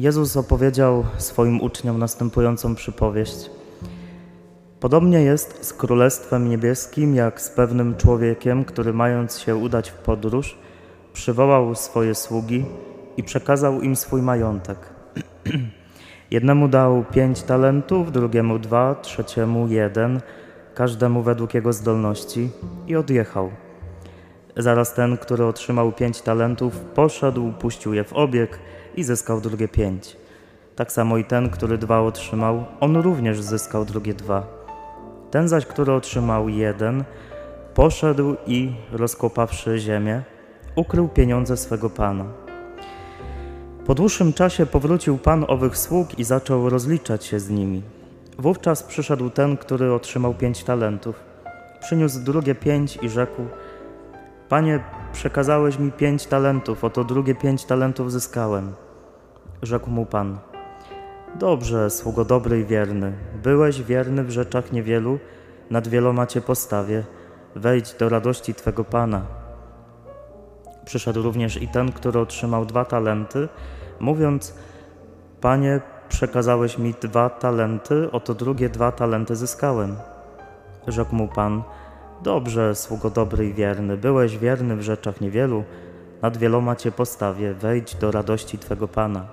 Jezus opowiedział swoim uczniom następującą przypowieść. Podobnie jest z Królestwem Niebieskim, jak z pewnym człowiekiem, który mając się udać w podróż, przywołał swoje sługi i przekazał im swój majątek. Jednemu dał pięć talentów, drugiemu dwa, trzeciemu jeden, każdemu według jego zdolności i odjechał. Zaraz ten, który otrzymał pięć talentów, poszedł, puścił je w obieg i zyskał drugie pięć. Tak samo i ten, który dwa otrzymał, on również zyskał drugie dwa. Ten zaś, który otrzymał jeden, poszedł i, rozkopawszy ziemię, ukrył pieniądze swego pana. Po dłuższym czasie powrócił pan owych sług i zaczął rozliczać się z nimi. Wówczas przyszedł ten, który otrzymał pięć talentów. Przyniósł drugie pięć i rzekł: Panie, przekazałeś mi pięć talentów, oto drugie pięć talentów zyskałem. Rzekł mu pan: Dobrze, sługo dobry i wierny. Byłeś wierny w rzeczach niewielu, nad wieloma cię postawię. Wejdź do radości twego pana. Przyszedł również i ten, który otrzymał dwa talenty, mówiąc: Panie, przekazałeś mi dwa talenty, oto drugie dwa talenty zyskałem. Rzekł mu pan: Dobrze, sługo dobry i wierny, byłeś wierny w rzeczach niewielu, nad wieloma cię postawię, wejdź do radości twego pana.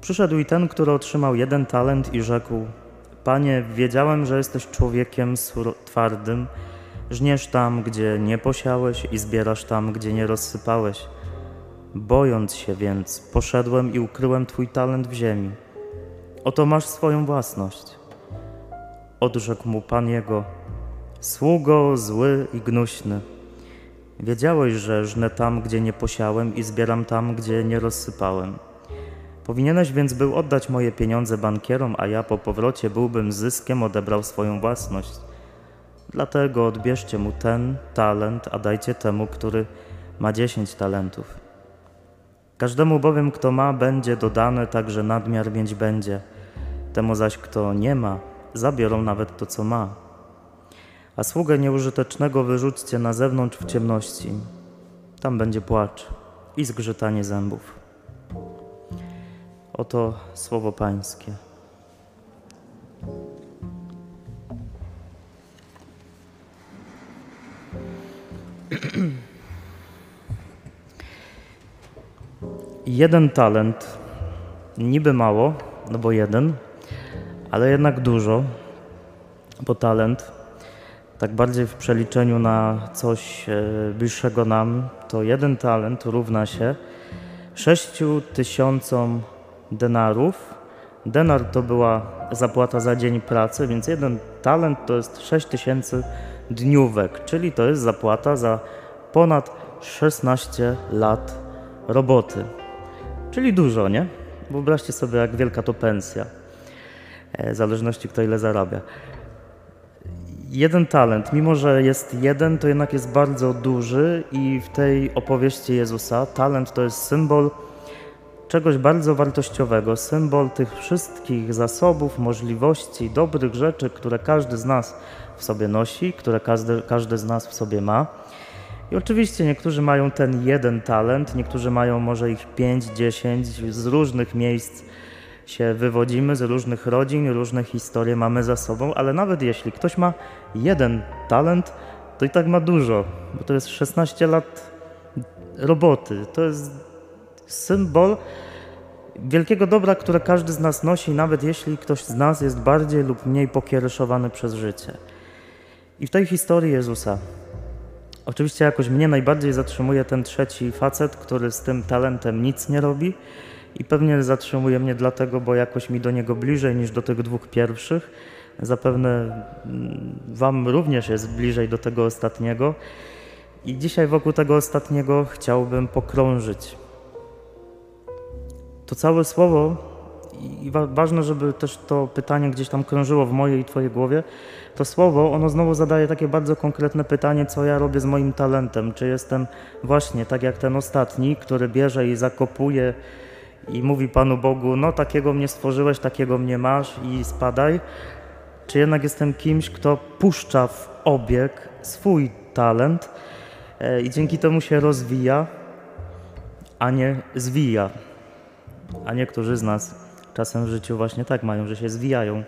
Przyszedł i ten, który otrzymał jeden talent i rzekł: Panie, wiedziałem, że jesteś człowiekiem twardym, żniesz tam, gdzie nie posiałeś i zbierasz tam, gdzie nie rozsypałeś. Bojąc się więc, poszedłem i ukryłem Twój talent w ziemi. Oto masz swoją własność. Odrzekł mu Pan jego, sługo zły i gnuśny. Wiedziałeś, że żnę tam, gdzie nie posiałem i zbieram tam, gdzie nie rozsypałem. Powinieneś więc był oddać moje pieniądze bankierom, a ja po powrocie byłbym zyskiem odebrał swoją własność. Dlatego odbierzcie mu ten talent, a dajcie temu, który ma dziesięć talentów. Każdemu bowiem, kto ma, będzie dodane, także nadmiar mieć będzie. Temu zaś, kto nie ma, zabiorą nawet to, co ma. A sługę nieużytecznego wyrzućcie na zewnątrz w ciemności. Tam będzie płacz i zgrzytanie zębów. Oto słowo Pańskie. jeden talent, niby mało, no bo jeden, ale jednak dużo, bo talent, tak bardziej w przeliczeniu na coś e, bliższego nam, to jeden talent równa się sześciu tysiącom denarów. Denar to była zapłata za dzień pracy, więc jeden talent to jest 6 tysięcy dniówek, czyli to jest zapłata za ponad 16 lat roboty. Czyli dużo, nie? Wyobraźcie sobie, jak wielka to pensja, e, w zależności kto ile zarabia. Jeden talent, mimo że jest jeden, to jednak jest bardzo duży i w tej opowieści Jezusa talent to jest symbol czegoś bardzo wartościowego, symbol tych wszystkich zasobów, możliwości, dobrych rzeczy, które każdy z nas w sobie nosi, które każdy, każdy z nas w sobie ma. I oczywiście niektórzy mają ten jeden talent, niektórzy mają może ich 5, 10 z różnych miejsc się wywodzimy, z różnych rodzin, różne historie mamy za sobą, ale nawet jeśli ktoś ma jeden talent, to i tak ma dużo, bo to jest 16 lat roboty. To jest symbol wielkiego dobra, które każdy z nas nosi, nawet jeśli ktoś z nas jest bardziej lub mniej pokiereszowany przez życie. I w tej historii Jezusa Oczywiście jakoś mnie najbardziej zatrzymuje ten trzeci facet, który z tym talentem nic nie robi i pewnie zatrzymuje mnie dlatego, bo jakoś mi do niego bliżej niż do tych dwóch pierwszych. Zapewne mm, Wam również jest bliżej do tego ostatniego. I dzisiaj wokół tego ostatniego chciałbym pokrążyć. To całe słowo i ważne, żeby też to pytanie gdzieś tam krążyło w mojej i Twojej głowie, to słowo, ono znowu zadaje takie bardzo konkretne pytanie, co ja robię z moim talentem. Czy jestem właśnie tak jak ten ostatni, który bierze i zakopuje i mówi Panu Bogu, no takiego mnie stworzyłeś, takiego mnie masz i spadaj. Czy jednak jestem kimś, kto puszcza w obieg swój talent e, i dzięki temu się rozwija, a nie zwija. A niektórzy z nas czasem w życiu właśnie tak mają, że się zwijają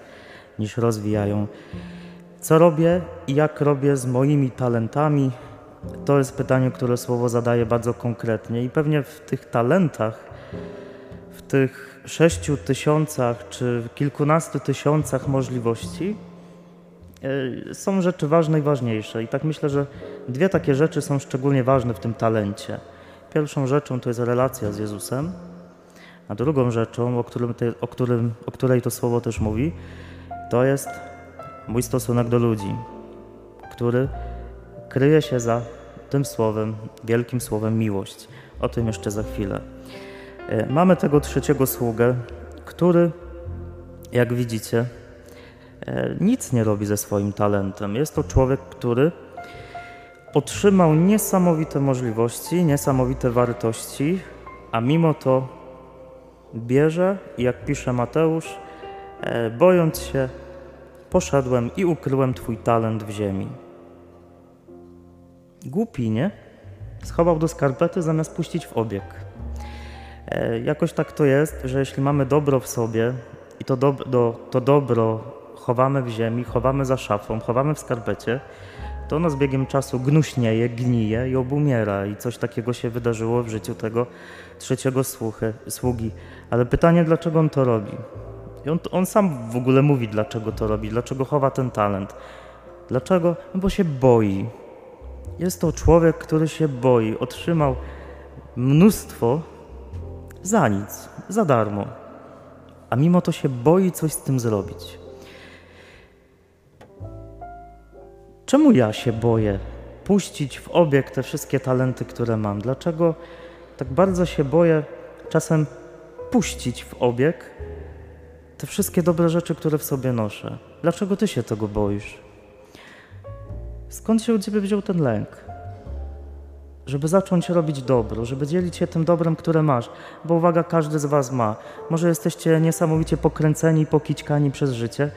niż rozwijają. Co robię i jak robię z moimi talentami? To jest pytanie, które słowo zadaje bardzo konkretnie, i pewnie w tych talentach, tych sześciu tysiącach czy kilkunastu tysiącach możliwości yy, są rzeczy ważne i ważniejsze. I tak myślę, że dwie takie rzeczy są szczególnie ważne w tym talencie. Pierwszą rzeczą to jest relacja z Jezusem, a drugą rzeczą, o, którym te, o, którym, o której to słowo też mówi, to jest mój stosunek do ludzi, który kryje się za tym słowem, wielkim słowem miłość. O tym jeszcze za chwilę. E, mamy tego trzeciego sługę, który, jak widzicie, e, nic nie robi ze swoim talentem. Jest to człowiek, który otrzymał niesamowite możliwości, niesamowite wartości, a mimo to bierze jak pisze Mateusz, e, bojąc się, poszedłem i ukryłem Twój talent w ziemi. Głupi, nie? Schował do skarpety zamiast puścić w obieg. E, jakoś tak to jest, że jeśli mamy dobro w sobie i to, do, to dobro chowamy w ziemi, chowamy za szafą, chowamy w skarpecie, to ono z biegiem czasu gnuśnieje, gnije i obumiera. I coś takiego się wydarzyło w życiu tego trzeciego słuchy, sługi. Ale pytanie, dlaczego on to robi? I on, on sam w ogóle mówi, dlaczego to robi, dlaczego chowa ten talent. Dlaczego? No bo się boi. Jest to człowiek, który się boi. Otrzymał mnóstwo za nic, za darmo. A mimo to się boi coś z tym zrobić. Czemu ja się boję puścić w obieg te wszystkie talenty, które mam? Dlaczego tak bardzo się boję czasem puścić w obieg te wszystkie dobre rzeczy, które w sobie noszę? Dlaczego ty się tego boisz? Skąd się u ciebie wziął ten lęk? Żeby zacząć robić dobro, żeby dzielić się tym dobrem, które masz, bo uwaga, każdy z Was ma. Może jesteście niesamowicie pokręceni, pokićkani przez życie,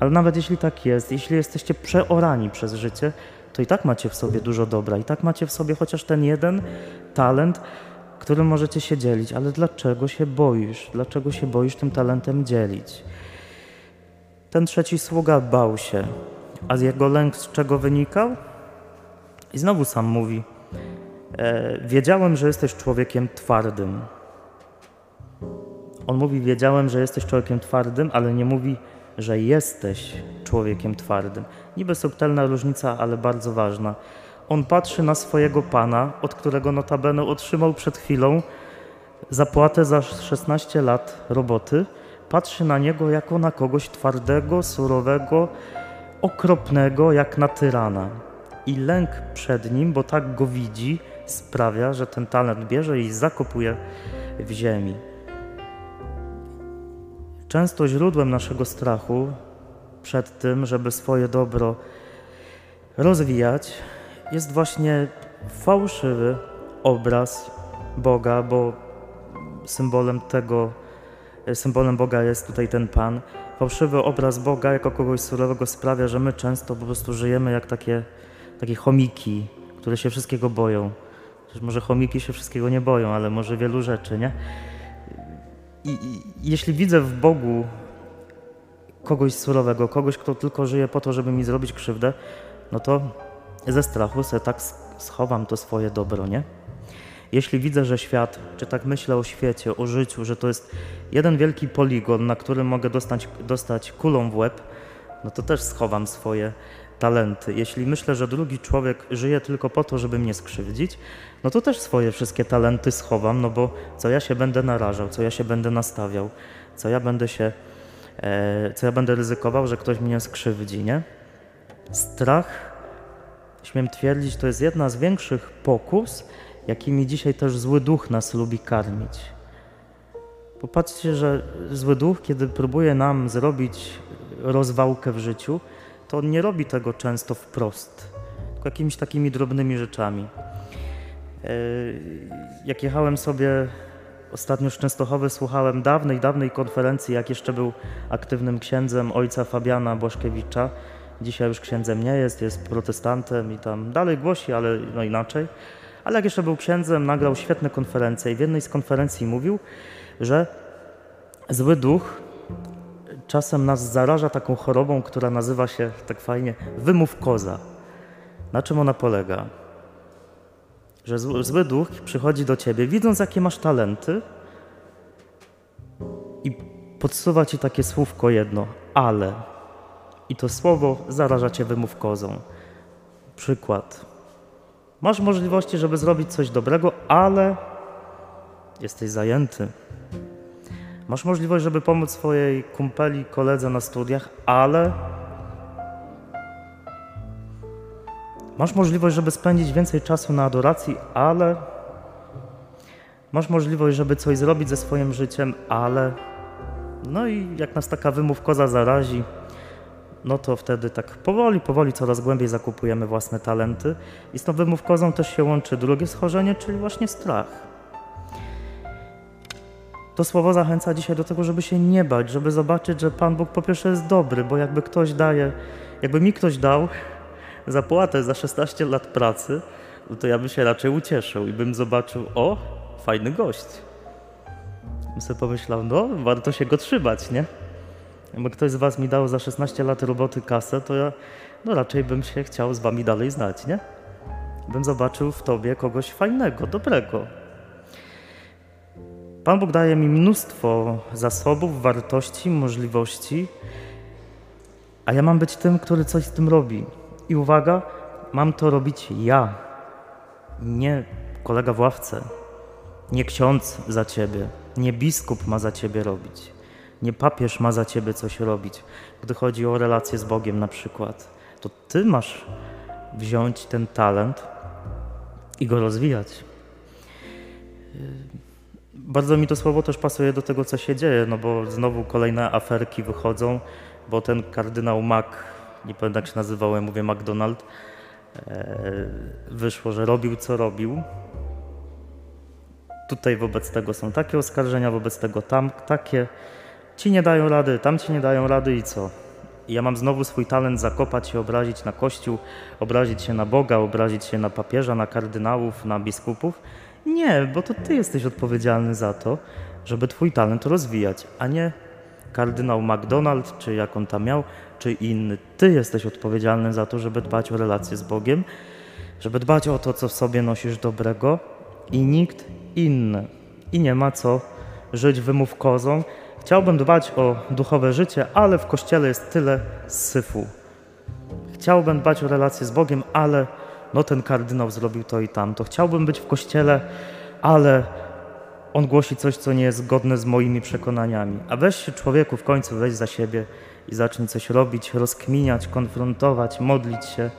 ale nawet jeśli tak jest, jeśli jesteście przeorani przez życie, to i tak macie w sobie dużo dobra, i tak macie w sobie chociaż ten jeden talent, którym możecie się dzielić. Ale dlaczego się boisz? Dlaczego się boisz tym talentem dzielić? Ten trzeci sługa bał się, a jego lęk z czego wynikał? I znowu sam mówi: Wiedziałem, że jesteś człowiekiem twardym. On mówi: Wiedziałem, że jesteś człowiekiem twardym, ale nie mówi, że jesteś człowiekiem twardym. Niby subtelna różnica, ale bardzo ważna. On patrzy na swojego pana, od którego notabene otrzymał przed chwilą zapłatę za 16 lat roboty. Patrzy na niego jako na kogoś twardego, surowego, okropnego, jak na tyrana. I lęk przed nim, bo tak go widzi, sprawia, że ten talent bierze i zakopuje w ziemi. Często źródłem naszego strachu przed tym, żeby swoje dobro rozwijać, jest właśnie fałszywy obraz Boga, bo symbolem tego, symbolem Boga jest tutaj ten Pan. Fałszywy obraz Boga jako kogoś surowego sprawia, że my często po prostu żyjemy jak takie, takie chomiki, które się wszystkiego boją. Może chomiki się wszystkiego nie boją, ale może wielu rzeczy, nie? I, I, jeśli widzę w Bogu kogoś surowego, kogoś, kto tylko żyje po to, żeby mi zrobić krzywdę, no to ze strachu sobie tak schowam to swoje dobro, nie? Jeśli widzę, że świat, czy tak myślę o świecie, o życiu, że to jest jeden wielki poligon, na którym mogę dostać, dostać kulą w łeb, no to też schowam swoje talenty. Jeśli myślę, że drugi człowiek żyje tylko po to, żeby mnie skrzywdzić, no to też swoje wszystkie talenty schowam, no bo co ja się będę narażał, co ja się będę nastawiał, co ja będę się, e, co ja będę ryzykował, że ktoś mnie skrzywdzi, nie? Strach, śmiem twierdzić, to jest jedna z większych pokus, jakimi dzisiaj też zły duch nas lubi karmić. Popatrzcie, że zły duch, kiedy próbuje nam zrobić rozwałkę w życiu, to on nie robi tego często wprost, tylko jakimiś takimi drobnymi rzeczami. E, jak jechałem sobie ostatnio z Częstochowy, słuchałem dawnej, dawnej konferencji, jak jeszcze był aktywnym księdzem ojca Fabiana Błaszkiewicza. Dzisiaj już księdzem nie jest, jest protestantem i tam dalej głosi, ale no inaczej. Ale jak jeszcze był księdzem, nagrał świetne konferencje i w jednej z konferencji mówił, że Zły duch czasem nas zaraża taką chorobą, która nazywa się tak fajnie wymów koza. Na czym ona polega? Że zły, zły duch przychodzi do ciebie, widząc jakie masz talenty i podsuwa ci takie słówko jedno, ale. I to słowo zaraża cię wymów kozą. Przykład. Masz możliwości, żeby zrobić coś dobrego, ale jesteś zajęty. Masz możliwość, żeby pomóc swojej kumpeli, koledze na studiach, ale masz możliwość, żeby spędzić więcej czasu na adoracji, ale masz możliwość, żeby coś zrobić ze swoim życiem, ale no i jak nas taka wymówkoza zarazi, no to wtedy tak powoli, powoli coraz głębiej zakupujemy własne talenty i z tą wymówkozą też się łączy drugie schorzenie, czyli właśnie strach. To słowo zachęca dzisiaj do tego, żeby się nie bać, żeby zobaczyć, że Pan Bóg po pierwsze jest dobry, bo jakby ktoś daje, jakby mi ktoś dał zapłatę za 16 lat pracy, no to ja bym się raczej ucieszył i bym zobaczył, o, fajny gość. Bym sobie pomyślał, no, warto się go trzymać, nie? Jakby ktoś z Was mi dał za 16 lat roboty kasę, to ja no raczej bym się chciał z Wami dalej znać, nie? Bym zobaczył w Tobie kogoś fajnego, dobrego. Pan Bóg daje mi mnóstwo zasobów, wartości, możliwości, a ja mam być tym, który coś z tym robi. I uwaga, mam to robić ja, nie kolega w ławce, nie ksiądz za ciebie, nie biskup ma za ciebie robić, nie papież ma za ciebie coś robić. Gdy chodzi o relacje z Bogiem na przykład, to ty masz wziąć ten talent i go rozwijać. Bardzo mi to słowo też pasuje do tego, co się dzieje, no bo znowu kolejne aferki wychodzą, bo ten kardynał Mac, nie pamiętam jak się nazywał, mówię McDonald, e, wyszło, że robił co robił. Tutaj wobec tego są takie oskarżenia, wobec tego tam takie. Ci nie dają rady, tam ci nie dają rady i co? Ja mam znowu swój talent zakopać się, obrazić na Kościół, obrazić się na Boga, obrazić się na papieża, na kardynałów, na biskupów. Nie, bo to ty jesteś odpowiedzialny za to, żeby twój talent rozwijać, a nie kardynał McDonald, czy jak on tam miał, czy inny. Ty jesteś odpowiedzialny za to, żeby dbać o relacje z Bogiem, żeby dbać o to, co w sobie nosisz dobrego i nikt inny. I nie ma co żyć wymówkozą. Chciałbym dbać o duchowe życie, ale w kościele jest tyle syfu. Chciałbym dbać o relacje z Bogiem, ale no ten kardynał zrobił to i tamto. Chciałbym być w kościele, ale on głosi coś, co nie jest zgodne z moimi przekonaniami. A weź się człowieku w końcu, weź za siebie i zacznij coś robić, rozkminiać, konfrontować, modlić się.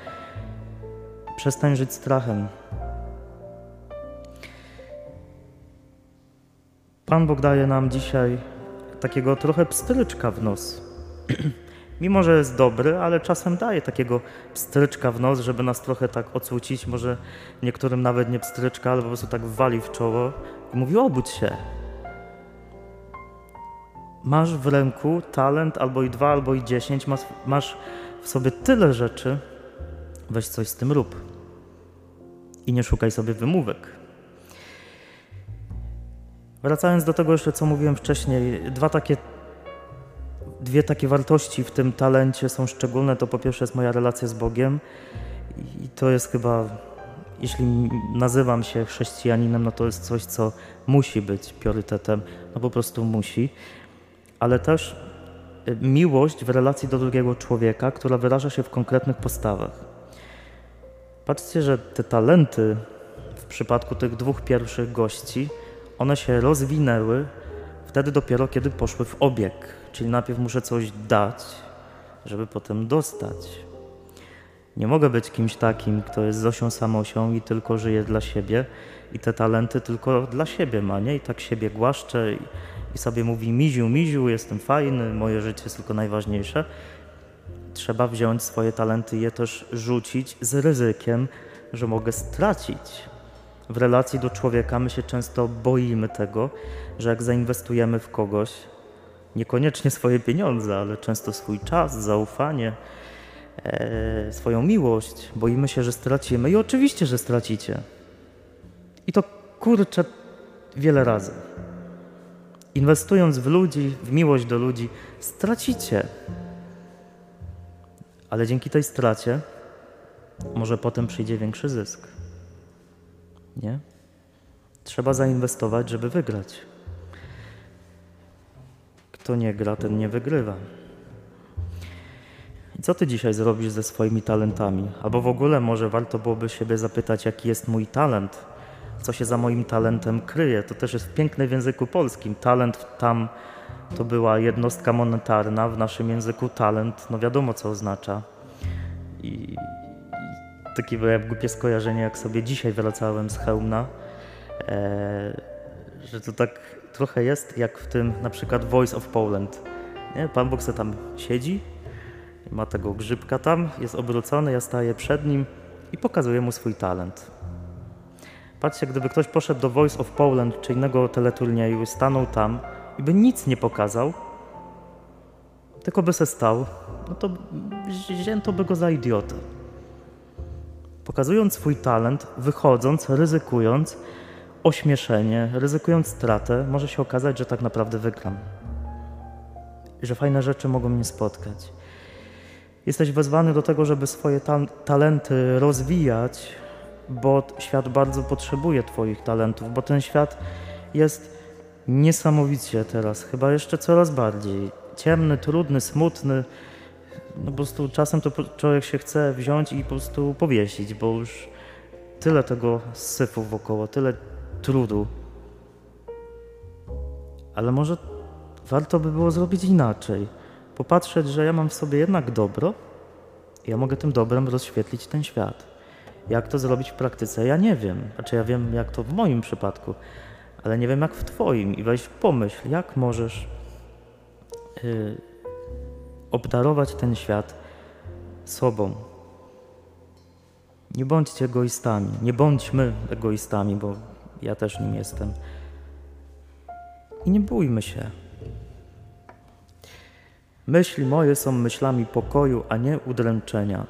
Przestań żyć strachem. Pan Bóg daje nam dzisiaj takiego trochę pstryczka w nos. Mimo, że jest dobry, ale czasem daje takiego pstryczka w nos, żeby nas trochę tak ocucić. Może niektórym nawet nie pstryczka, ale po prostu tak wali w czoło i mówi: obudź się. Masz w ręku talent albo i dwa, albo i dziesięć, masz, masz w sobie tyle rzeczy, weź coś z tym rób. I nie szukaj sobie wymówek. Wracając do tego jeszcze, co mówiłem wcześniej, dwa takie, dwie takie wartości w tym talencie są szczególne. To po pierwsze jest moja relacja z Bogiem i to jest chyba, jeśli nazywam się chrześcijaninem, no to jest coś, co musi być priorytetem, no po prostu musi, ale też y, miłość w relacji do drugiego człowieka, która wyraża się w konkretnych postawach. Patrzcie, że te talenty w przypadku tych dwóch pierwszych gości, one się rozwinęły wtedy dopiero, kiedy poszły w obieg. Czyli najpierw muszę coś dać, żeby potem dostać. Nie mogę być kimś takim, kto jest Zosią Samosią i tylko żyje dla siebie i te talenty tylko dla siebie ma, nie? I tak siebie głaszcze i, i sobie mówi miziu, miziu, jestem fajny, moje życie jest tylko najważniejsze. Trzeba wziąć swoje talenty i je też rzucić z ryzykiem, że mogę stracić w relacji do człowieka my się często boimy tego, że jak zainwestujemy w kogoś, niekoniecznie swoje pieniądze, ale często swój czas, zaufanie, e, swoją miłość, boimy się, że stracimy. I oczywiście, że stracicie. I to kurczę wiele razy. Inwestując w ludzi, w miłość do ludzi, stracicie. Ale dzięki tej stracie może potem przyjdzie większy zysk. Nie? Trzeba zainwestować, żeby wygrać. Kto nie gra, ten nie wygrywa. I co ty dzisiaj zrobisz ze swoimi talentami? Albo w ogóle może warto byłoby siebie zapytać, jaki jest mój talent? Co się za moim talentem kryje? To też jest piękne w języku polskim. Talent tam to była jednostka monetarna, w naszym języku talent, no wiadomo co oznacza. I, takie głupie skojarzenie, jak sobie dzisiaj wracałem z Chełmna, e, że to tak trochę jest jak w tym na przykład Voice of Poland. Nie? Pan Bóg tam siedzi, ma tego grzybka tam, jest obrócony, ja staję przed nim i pokazuję mu swój talent. Patrzcie, gdyby ktoś poszedł do Voice of Poland czy innego teleturnieju stanął tam i by nic nie pokazał, tylko by se stał, no to wzięto by go za idiotę. Pokazując swój talent, wychodząc, ryzykując ośmieszenie, ryzykując stratę, może się okazać, że tak naprawdę wygram. I że fajne rzeczy mogą mnie spotkać. Jesteś wezwany do tego, żeby swoje ta talenty rozwijać, bo świat bardzo potrzebuje Twoich talentów, bo ten świat jest niesamowicie teraz, chyba jeszcze coraz bardziej ciemny, trudny, smutny. No po prostu czasem to człowiek się chce wziąć i po prostu powiesić, bo już tyle tego syfu wokoło, tyle trudu. Ale może warto by było zrobić inaczej. Popatrzeć, że ja mam w sobie jednak dobro i ja mogę tym dobrem rozświetlić ten świat. Jak to zrobić w praktyce? Ja nie wiem. Znaczy ja wiem, jak to w moim przypadku, ale nie wiem, jak w Twoim. I weź pomyśl, jak możesz yy, obdarować ten świat sobą. Nie bądźcie egoistami. Nie bądźmy egoistami, bo ja też nim jestem. I nie bójmy się. Myśli moje są myślami pokoju, a nie udręczenia.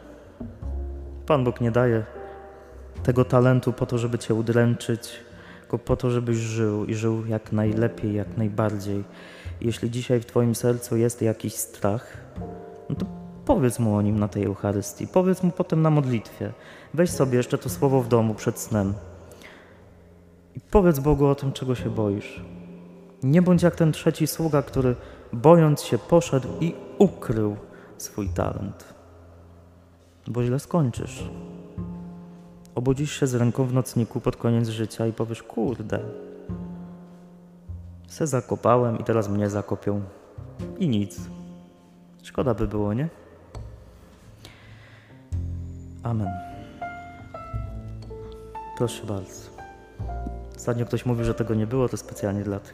Pan Bóg nie daje tego talentu po to, żeby cię udręczyć, tylko po to, żebyś żył i żył jak najlepiej, jak najbardziej. Jeśli dzisiaj w Twoim sercu jest jakiś strach, no to powiedz mu o nim na tej Eucharystii, powiedz mu potem na modlitwie. Weź sobie jeszcze to słowo w domu przed snem i powiedz Bogu o tym, czego się boisz. Nie bądź jak ten trzeci sługa, który bojąc się poszedł i ukrył swój talent, bo źle skończysz. Obudzisz się z ręką w nocniku pod koniec życia i powiesz, kurde, se zakopałem i teraz mnie zakopią. I nic. Szkoda by było, nie? Amen. Proszę bardzo. Ostatnio ktoś mówił, że tego nie było, to specjalnie dla tych